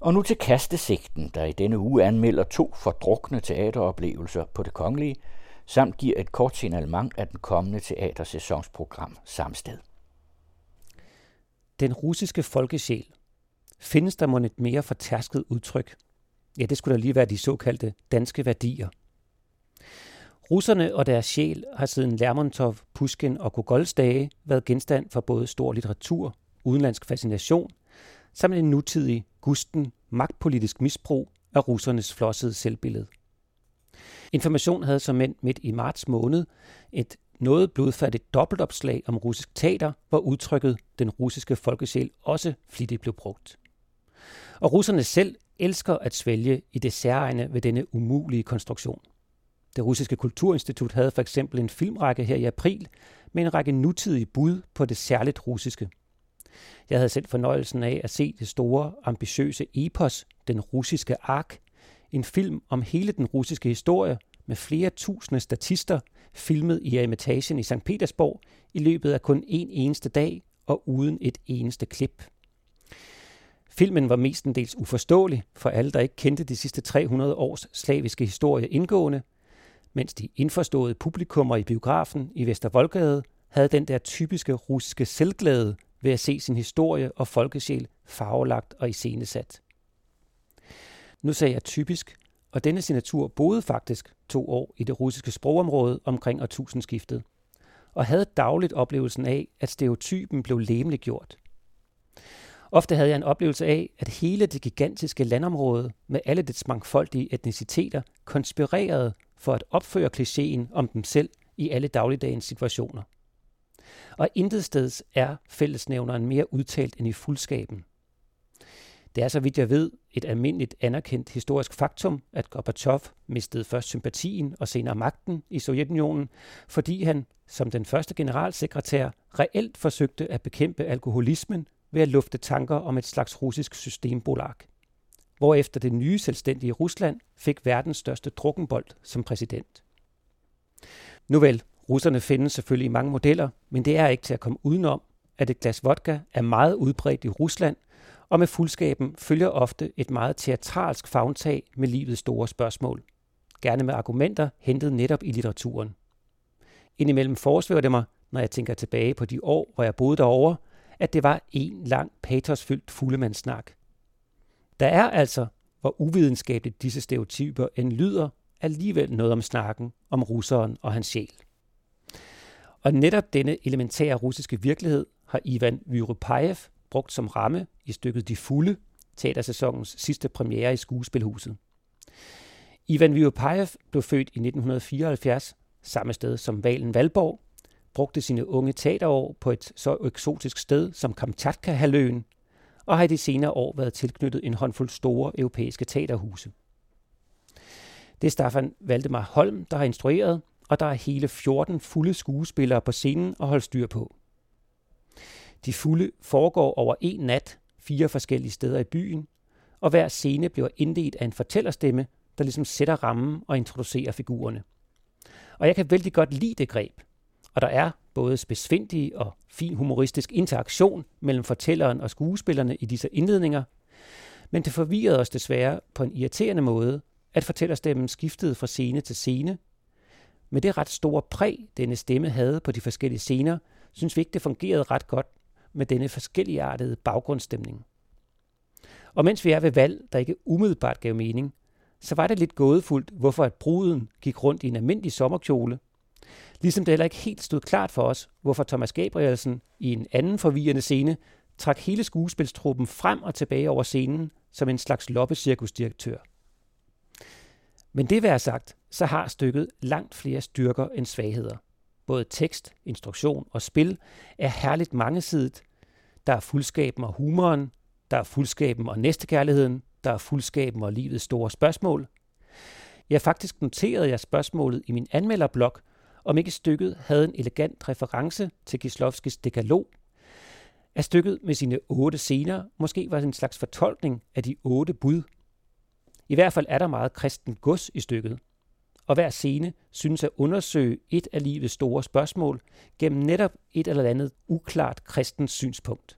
Og nu til kastesigten, der i denne uge anmelder to fordrukne teateroplevelser på det kongelige, samt giver et kort signalement af den kommende teatersæsonsprogram samme sted. Den russiske folkesjæl. Findes der mon et mere fortærsket udtryk? Ja, det skulle da lige være de såkaldte danske værdier. Russerne og deres sjæl har siden Lermontov, Pushkin og Gogols dage været genstand for både stor litteratur, udenlandsk fascination, samt en nutidig, gusten, magtpolitisk misbrug af russernes flossede selvbillede. Information havde som mænd midt i marts måned et noget blodfattigt dobbeltopslag om russisk teater, hvor udtrykket den russiske folkesjæl også flittigt blev brugt. Og russerne selv elsker at svælge i det særegne ved denne umulige konstruktion. Det russiske kulturinstitut havde for eksempel en filmrække her i april med en række nutidige bud på det særligt russiske. Jeg havde selv fornøjelsen af at se det store, ambitiøse epos, Den russiske ark, en film om hele den russiske historie med flere tusinde statister, filmet i Eremitagen i St. Petersborg i løbet af kun en eneste dag og uden et eneste klip. Filmen var mestendels uforståelig for alle, der ikke kendte de sidste 300 års slaviske historie indgående, mens de indforståede publikummer i biografen i Vestervoldgade havde den der typiske russiske selvglæde ved at se sin historie og folkesjæl farvelagt og iscenesat. Nu sagde jeg typisk, og denne signatur boede faktisk to år i det russiske sprogområde omkring årtusindskiftet, og havde dagligt oplevelsen af, at stereotypen blev gjort. Ofte havde jeg en oplevelse af, at hele det gigantiske landområde med alle dets mangfoldige etniciteter konspirerede for at opføre klichéen om dem selv i alle dagligdagens situationer. Og intet steds er fællesnævneren mere udtalt end i fuldskaben. Det er, så vidt jeg ved, et almindeligt anerkendt historisk faktum, at Gorbachev mistede først sympatien og senere magten i Sovjetunionen, fordi han, som den første generalsekretær, reelt forsøgte at bekæmpe alkoholismen ved at lufte tanker om et slags russisk systembolag. Hvorefter det nye selvstændige Rusland fik verdens største drukkenbold som præsident. Nu vel, russerne findes selvfølgelig i mange modeller, men det er ikke til at komme udenom, at et glas vodka er meget udbredt i Rusland – og med fuldskaben følger ofte et meget teatralsk fagntag med livets store spørgsmål. Gerne med argumenter hentet netop i litteraturen. Indimellem forsvæver det mig, når jeg tænker tilbage på de år, hvor jeg boede derovre, at det var en lang patosfyldt fuldemandssnak. Der er altså, hvor uvidenskabeligt disse stereotyper end lyder, alligevel noget om snakken om russeren og hans sjæl. Og netop denne elementære russiske virkelighed har Ivan Vyrupayev brugt som ramme i stykket De Fulde, teatersæsonens sidste premiere i Skuespilhuset. Ivan Vyrupayev blev født i 1974, samme sted som Valen Valborg, brugte sine unge teaterår på et så eksotisk sted som Kamchatka-halvøen, og har i de senere år været tilknyttet en håndfuld store europæiske teaterhuse. Det er Staffan Valdemar Holm, der har instrueret, og der er hele 14 fulde skuespillere på scenen at holde styr på. De fulde foregår over en nat fire forskellige steder i byen, og hver scene bliver indledt af en fortællerstemme, der ligesom sætter rammen og introducerer figurerne. Og jeg kan vældig godt lide det greb. Og der er både besvindig og fin humoristisk interaktion mellem fortælleren og skuespillerne i disse indledninger, men det forvirrede os desværre på en irriterende måde, at fortællerstemmen skiftede fra scene til scene. Med det ret store præg, denne stemme havde på de forskellige scener, synes vi ikke, det fungerede ret godt med denne forskelligartede baggrundsstemning. Og mens vi er ved valg, der ikke umiddelbart gav mening, så var det lidt gådefuldt, hvorfor at bruden gik rundt i en almindelig sommerkjole. Ligesom det heller ikke helt stod klart for os, hvorfor Thomas Gabrielsen i en anden forvirrende scene trak hele skuespilstruppen frem og tilbage over scenen som en slags loppecirkusdirektør. Men det være sagt, så har stykket langt flere styrker end svagheder – både tekst, instruktion og spil, er herligt mangesidigt. Der er fuldskaben og humoren, der er fuldskaben og næstekærligheden, der er fuldskaben og livets store spørgsmål. Jeg faktisk noterede jeg spørgsmålet i min anmelderblog, om ikke stykket havde en elegant reference til Kislovskis dekalog, at stykket med sine otte scener måske var en slags fortolkning af de otte bud. I hvert fald er der meget kristen gods i stykket – og hver scene synes at undersøge et af livets store spørgsmål gennem netop et eller andet uklart kristens synspunkt.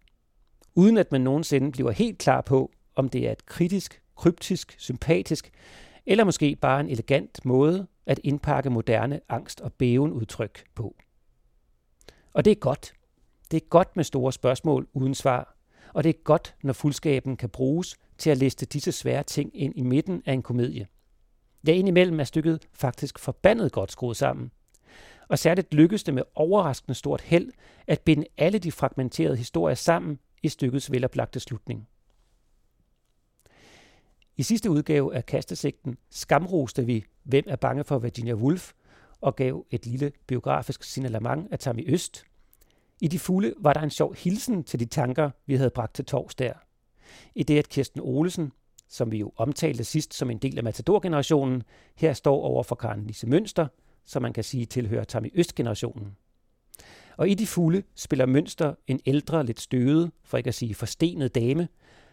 Uden at man nogensinde bliver helt klar på, om det er et kritisk, kryptisk, sympatisk, eller måske bare en elegant måde at indpakke moderne angst- og bæven udtryk på. Og det er godt. Det er godt med store spørgsmål uden svar, og det er godt, når fuldskaben kan bruges til at liste disse svære ting ind i midten af en komedie. Ja, indimellem er stykket faktisk forbandet godt skruet sammen. Og særligt lykkedes det med overraskende stort held at binde alle de fragmenterede historier sammen i stykkets veloplagte slutning. I sidste udgave af Kastesigten skamroste vi Hvem er bange for Virginia Woolf og gav et lille biografisk signalement af Tammy Øst. I de fulde var der en sjov hilsen til de tanker, vi havde bragt til tors der. I det, at Kirsten Olesen, som vi jo omtalte sidst som en del af Matador-generationen, her står over for Karen Lise Mønster, som man kan sige tilhører Tammy Øst-generationen. Og i de fulde spiller Mønster en ældre, lidt støvet, for ikke at sige forstenet dame,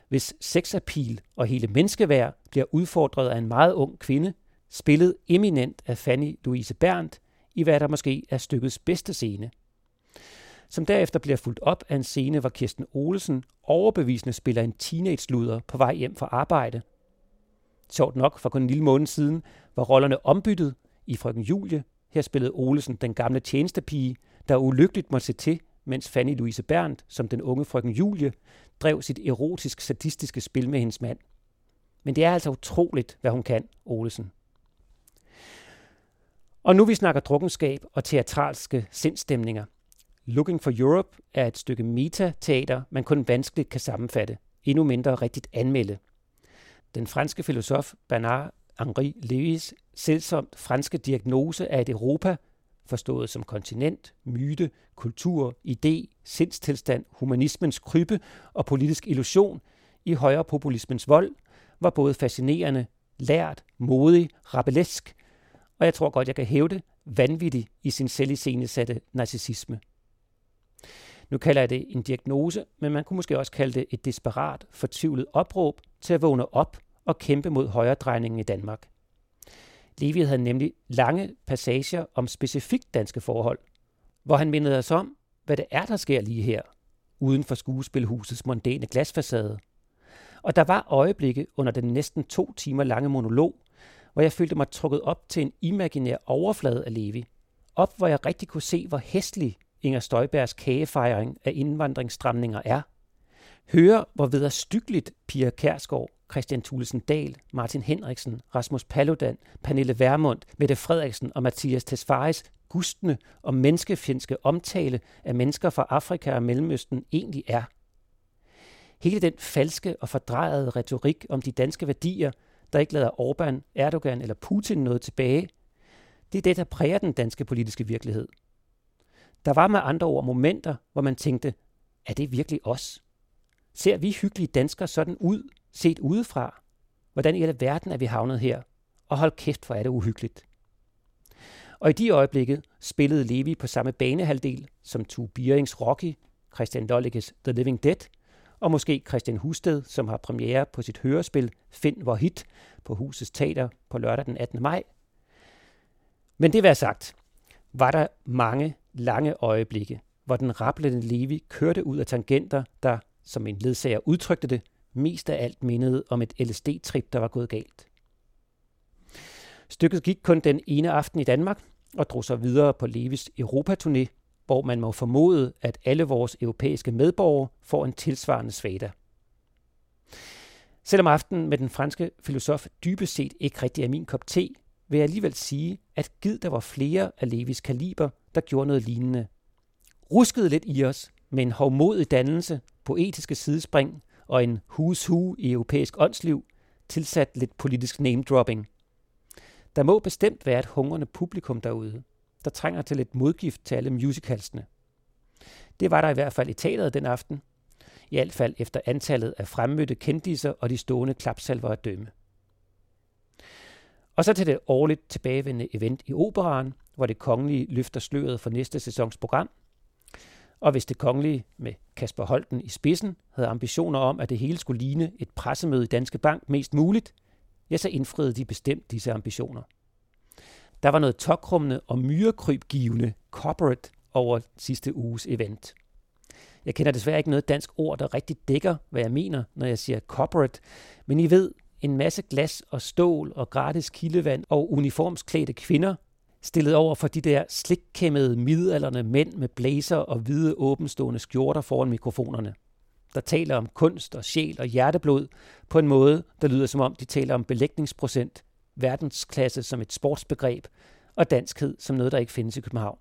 hvis sexapil og hele menneskeværd bliver udfordret af en meget ung kvinde, spillet eminent af Fanny Louise Berndt i hvad der måske er stykkets bedste scene. Som derefter bliver fuldt op af en scene, hvor Kirsten Olsen overbevisende spiller en teenage-luder på vej hjem fra arbejde. Sjovt nok, for kun en lille måned siden var rollerne ombyttet i Frøken Julie. Her spillede Olsen den gamle tjenestepige, der ulykkeligt måtte se til, mens Fanny Louise Berndt, som den unge frøken Julie, drev sit erotisk sadistiske spil med hendes mand. Men det er altså utroligt, hvad hun kan, Olesen. Og nu vi snakker drukkenskab og teatralske sindstemninger. Looking for Europe er et stykke meta-teater, man kun vanskeligt kan sammenfatte, endnu mindre rigtigt anmelde. Den franske filosof Bernard Henri Lewis selvsomt franske diagnose af et Europa, forstået som kontinent, myte, kultur, idé, sindstilstand, humanismens krybbe og politisk illusion i højre populismens vold, var både fascinerende, lært, modig, rabelesk, og jeg tror godt, jeg kan hæve det, vanvittig i sin selviscenesatte narcissisme. Nu kalder jeg det en diagnose, men man kunne måske også kalde det et desperat, fortvivlet opråb til at vågne op og kæmpe mod højredrejningen i Danmark. Levi havde nemlig lange passager om specifikt danske forhold, hvor han mindede os om, hvad det er, der sker lige her, uden for skuespilhusets mondæne glasfacade. Og der var øjeblikke under den næsten to timer lange monolog, hvor jeg følte mig trukket op til en imaginær overflade af Levi. Op, hvor jeg rigtig kunne se, hvor hæstlig Inger Støjbergs kagefejring af indvandringsstramninger er. Høre, hvor vederstyggeligt Pia Kærsgaard Christian Thulesen Dahl, Martin Henriksen, Rasmus Paludan, Pernille Vermund, Mette Frederiksen og Mathias Tesfaris gustne og menneskefjendske omtale af mennesker fra Afrika og Mellemøsten egentlig er. Hele den falske og fordrejede retorik om de danske værdier, der ikke lader Orbán, Erdogan eller Putin noget tilbage, det er det, der præger den danske politiske virkelighed. Der var med andre ord momenter, hvor man tænkte, er det virkelig os? Ser vi hyggelige danskere sådan ud, set udefra? Hvordan i alverden er vi havnet her? Og hold kæft, hvor er det uhyggeligt. Og i de øjeblikke spillede Levi på samme banehalvdel som Tue Bierings Rocky, Christian Lollikes The Living Dead, og måske Christian Husted, som har premiere på sit hørespil Find hvor hit på Husets Teater på lørdag den 18. maj. Men det vil sagt, var der mange lange øjeblikke, hvor den rapplende Levi kørte ud af tangenter, der, som en ledsager udtrykte det, mest af alt mindede om et LSD-trip, der var gået galt. Stykket gik kun den ene aften i Danmark og drog sig videre på Levis Europaturné, hvor man må formode, at alle vores europæiske medborgere får en tilsvarende svada. Selvom aftenen med den franske filosof dybest set ikke rigtig er min kop te, vil jeg alligevel sige, at gid der var flere af Levis kaliber, der gjorde noget lignende. Ruskede lidt i os med en hovmodig dannelse, poetiske sidespring og en who's who i europæisk åndsliv, tilsat lidt politisk name-dropping. Der må bestemt være et hungrende publikum derude, der trænger til lidt modgift til alle musicalsene. Det var der i hvert fald i teateret den aften, i hvert fald efter antallet af fremmødte kendiser og de stående klapsalver at dømme. Og så til det årligt tilbagevendende event i Operan, hvor det kongelige løfter sløret for næste sæsons program. Og hvis det kongelige med Kasper Holten i spidsen havde ambitioner om, at det hele skulle ligne et pressemøde i Danske Bank mest muligt, ja, så indfriede de bestemt disse ambitioner. Der var noget tokrummende og myrekrybgivende corporate over sidste uges event. Jeg kender desværre ikke noget dansk ord, der rigtig dækker, hvad jeg mener, når jeg siger corporate. Men I ved, en masse glas og stål og gratis kildevand og uniformsklædte kvinder, stillet over for de der slikkæmmede midalderne mænd med blazer og hvide åbenstående skjorter foran mikrofonerne. Der taler om kunst og sjæl og hjerteblod på en måde, der lyder som om de taler om belægningsprocent, verdensklasse som et sportsbegreb og danskhed som noget, der ikke findes i København.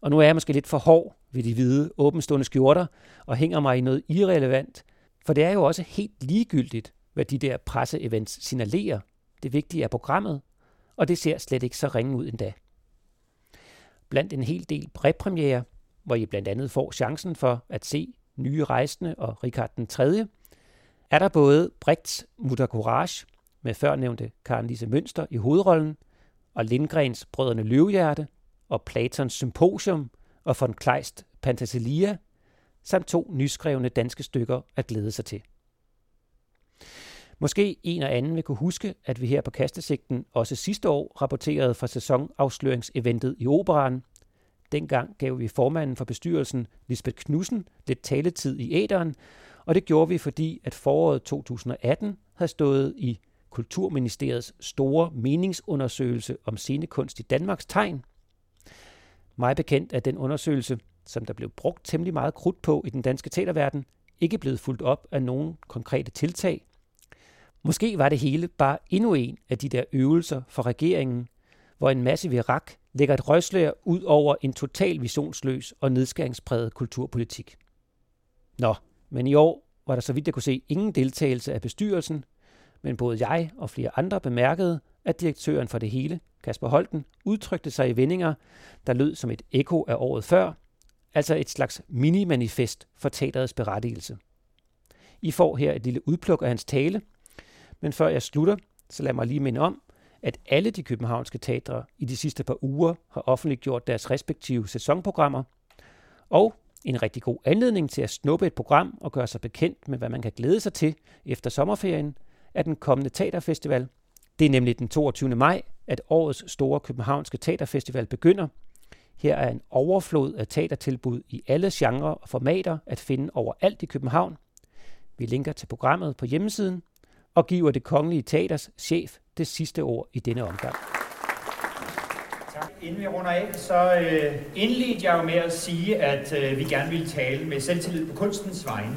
Og nu er jeg måske lidt for hård ved de hvide, åbenstående skjorter og hænger mig i noget irrelevant, for det er jo også helt ligegyldigt, hvad de der presseevents signalerer. Det vigtige er programmet, og det ser slet ikke så ringe ud endda. Blandt en hel del præpremiere, hvor I blandt andet får chancen for at se Nye Rejsende og Richard den 3., er der både Brigts Mutter Courage med førnævnte Karen Lise Mønster i hovedrollen, og Lindgrens Brødrene Løvehjerte, og Platons Symposium og von Kleist Pantaselia, samt to nyskrevne danske stykker at glæde sig til. Måske en og anden vil kunne huske, at vi her på Kastesigten også sidste år rapporterede fra sæsonafsløringseventet i Operan. Dengang gav vi formanden for bestyrelsen, Lisbeth Knudsen, lidt taletid i æderen, og det gjorde vi, fordi at foråret 2018 havde stået i Kulturministeriets store meningsundersøgelse om scenekunst i Danmarks tegn. Mig bekendt er den undersøgelse, som der blev brugt temmelig meget krudt på i den danske teaterverden, ikke blevet fuldt op af nogen konkrete tiltag. Måske var det hele bare endnu en af de der øvelser for regeringen, hvor en masse virak lægger et røgslør ud over en total visionsløs og nedskæringspræget kulturpolitik. Nå, men i år var der så vidt jeg kunne se ingen deltagelse af bestyrelsen, men både jeg og flere andre bemærkede, at direktøren for det hele, Kasper Holten, udtrykte sig i vendinger, der lød som et ekko af året før, altså et slags mini-manifest for teaterets berettigelse. I får her et lille udpluk af hans tale, men før jeg slutter, så lad mig lige minde om, at alle de københavnske teatre i de sidste par uger har offentliggjort deres respektive sæsonprogrammer, og en rigtig god anledning til at snuppe et program og gøre sig bekendt med, hvad man kan glæde sig til efter sommerferien, er den kommende teaterfestival. Det er nemlig den 22. maj, at årets store københavnske teaterfestival begynder. Her er en overflod af teatertilbud i alle genrer og formater at finde overalt i København. Vi linker til programmet på hjemmesiden og giver det kongelige teaters chef det sidste ord i denne omgang. Inden vi runder af, så øh, indledte jeg jo med at sige, at øh, vi gerne ville tale med selvtillid på kunstens vegne.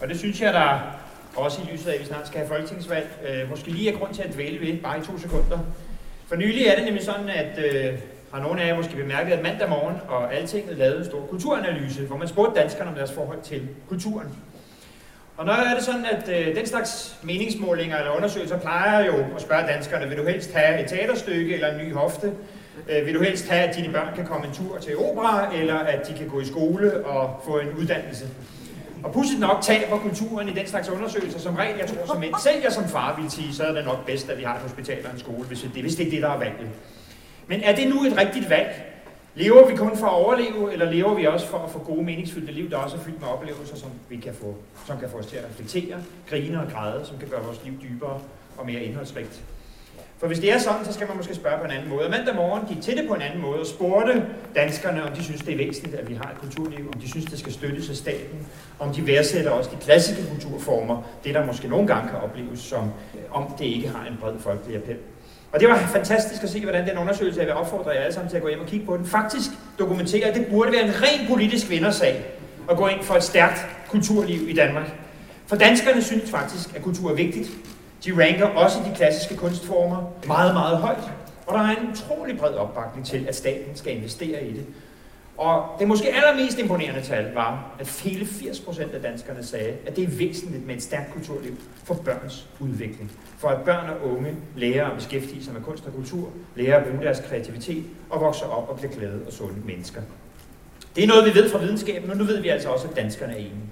Og det synes jeg, der også i lyset af, at vi snart skal have folketingsvalg, øh, måske lige er grund til at dvæle ved, bare i to sekunder. For nylig er det nemlig sådan, at øh, har nogle af jer måske bemærket, at mandag morgen og Altinget lavede en stor kulturanalyse, hvor man spurgte danskerne om deres forhold til kulturen. Og når er det sådan, at øh, den slags meningsmålinger eller undersøgelser plejer jo at spørge danskerne, vil du helst have et teaterstykke eller en ny hofte? Øh, vil du helst have, at dine børn kan komme en tur til opera, eller at de kan gå i skole og få en uddannelse? Og pudsigt nok taber kulturen i den slags undersøgelser som regel. Jeg tror, som en, selv jeg som far vil sige, så er det nok bedst, at vi har et hospital og en skole, hvis det, hvis det er det, der er valget. Men er det nu et rigtigt valg? Lever vi kun for at overleve, eller lever vi også for at få gode, meningsfyldte liv, der også er fyldt med oplevelser, som, vi kan få, som kan få os til at reflektere, grine og græde, som kan gøre vores liv dybere og mere indholdsrigt? For hvis det er sådan, så skal man måske spørge på en anden måde. Og mandag morgen gik til det på en anden måde og spurgte danskerne, om de synes, det er væsentligt, at vi har et kulturliv, om de synes, det skal støttes af staten, om de værdsætter også de klassiske kulturformer, det der måske nogle gange kan opleves som, om det ikke har en bred folkelig appel. Og det var fantastisk at se, hvordan den undersøgelse, jeg vil opfordre jer alle sammen til at gå hjem og kigge på den, faktisk dokumenterer, at det burde være en ren politisk vindersag at gå ind for et stærkt kulturliv i Danmark. For danskerne synes faktisk, at kultur er vigtigt. De ranker også de klassiske kunstformer meget, meget højt. Og der er en utrolig bred opbakning til, at staten skal investere i det. Og det måske allermest imponerende tal var, at hele 80% af danskerne sagde, at det er væsentligt med et stærkt kulturliv for børns udvikling. For at børn og unge lærer at beskæftige sig med kunst og kultur, lærer at bruge deres kreativitet og vokser op og bliver glade og sunde mennesker. Det er noget, vi ved fra videnskaben, og nu ved vi altså også, at danskerne er enige.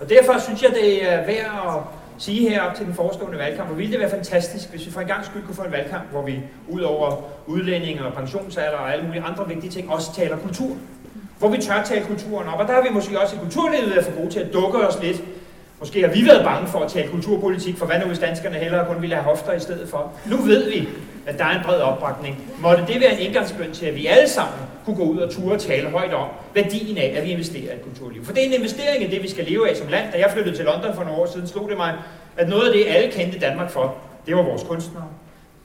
Og derfor synes jeg, det er værd at sige her op til den forestående valgkamp, og ville det være fantastisk, hvis vi for en gang skyld kunne få en valgkamp, hvor vi ud over udlændinge og pensionsalder og alle mulige andre vigtige ting, også taler kultur hvor vi tør tale kulturen op. Og der har vi måske også i kulturlivet været for gode til at dukke os lidt. Måske har vi været bange for at tale kulturpolitik, for hvad nu hvis danskerne hellere kun ville have hofter i stedet for. Nu ved vi, at der er en bred opbakning. Måtte det være en indgangsbøn til, at vi alle sammen kunne gå ud og ture og tale højt om værdien af, at vi investerer i kulturliv. For det er en investering i det, vi skal leve af som land. Da jeg flyttede til London for nogle år siden, slog det mig, at noget af det, alle kendte Danmark for, det var vores kunstnere,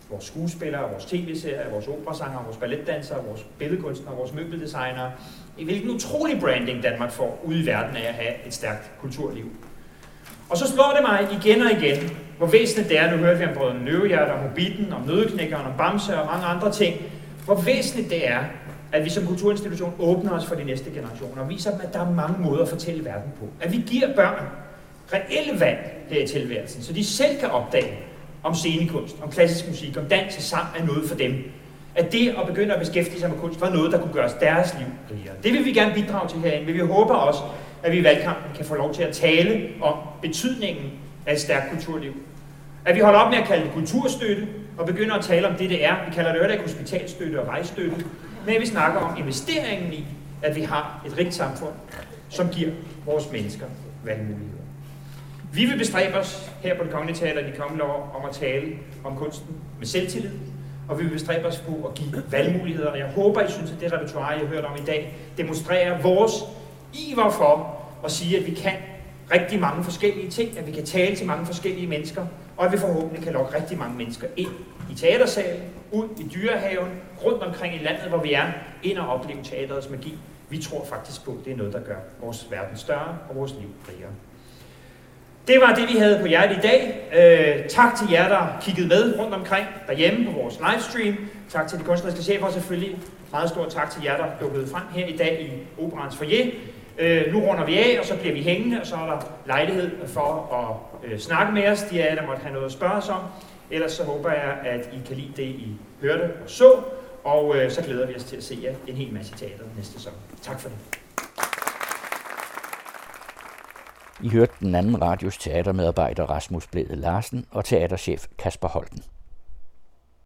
vores skuespillere, vores tv-serier, vores operasanger, vores balletdansere, vores billedkunstnere, vores møbeldesignere. I hvilken utrolig branding Danmark får ude i verden af at have et stærkt kulturliv. Og så slår det mig igen og igen, hvor væsentligt det er, nu hørte vi om både Nøvehjert, om Hobbiten, om Nødeknækkeren, om Bamse og mange andre ting, hvor væsentligt det er, at vi som kulturinstitution åbner os for de næste generationer og viser dem, at der er mange måder at fortælle verden på. At vi giver børn reelle valg her i tilværelsen, så de selv kan opdage, om scenekunst, om klassisk musik, om dans og sang er noget for dem. At det at begynde at beskæftige sig med kunst var noget, der kunne gøre deres liv rigere. Det vil vi gerne bidrage til herinde, men vi håber også, at vi i valgkampen kan få lov til at tale om betydningen af et stærkt kulturliv. At vi holder op med at kalde det kulturstøtte, og begynder at tale om det, det er. Vi kalder det jo ikke hospitalstøtte og rejstøtte, men vi snakker om investeringen i, at vi har et rigt samfund, som giver vores mennesker valgmuligheder. Vi vil bestræbe os her på det kongelige teater i de kommende år om at tale om kunsten med selvtillid, og vi vil bestræbe os på at give valgmuligheder. Og jeg håber, I synes, at det repertoire, jeg har hørt om i dag, demonstrerer vores iver for at sige, at vi kan rigtig mange forskellige ting, at vi kan tale til mange forskellige mennesker, og at vi forhåbentlig kan lokke rigtig mange mennesker ind i teatersalen, ud i dyrehaven, rundt omkring i landet, hvor vi er, ind og opleve teaterets magi. Vi tror faktisk på, at det er noget, der gør vores verden større og vores liv rigere. Det var det, vi havde på hjertet i dag. Øh, tak til jer, der kiggede med rundt omkring derhjemme på vores livestream. Tak til de kunstneriske chefer, selvfølgelig meget stor tak til jer, der dukkede frem her i dag i Operans foyer. Øh, nu runder vi af, og så bliver vi hængende, og så er der lejlighed for at øh, snakke med os, de af jer, der måtte have noget at spørge os om. Ellers så håber jeg, at I kan lide det, I hørte og så, og øh, så glæder vi os til at se jer en hel masse teater næste sæson. Tak for det. I hørte den anden radios teatermedarbejder Rasmus Blæde Larsen og teaterchef Kasper Holten.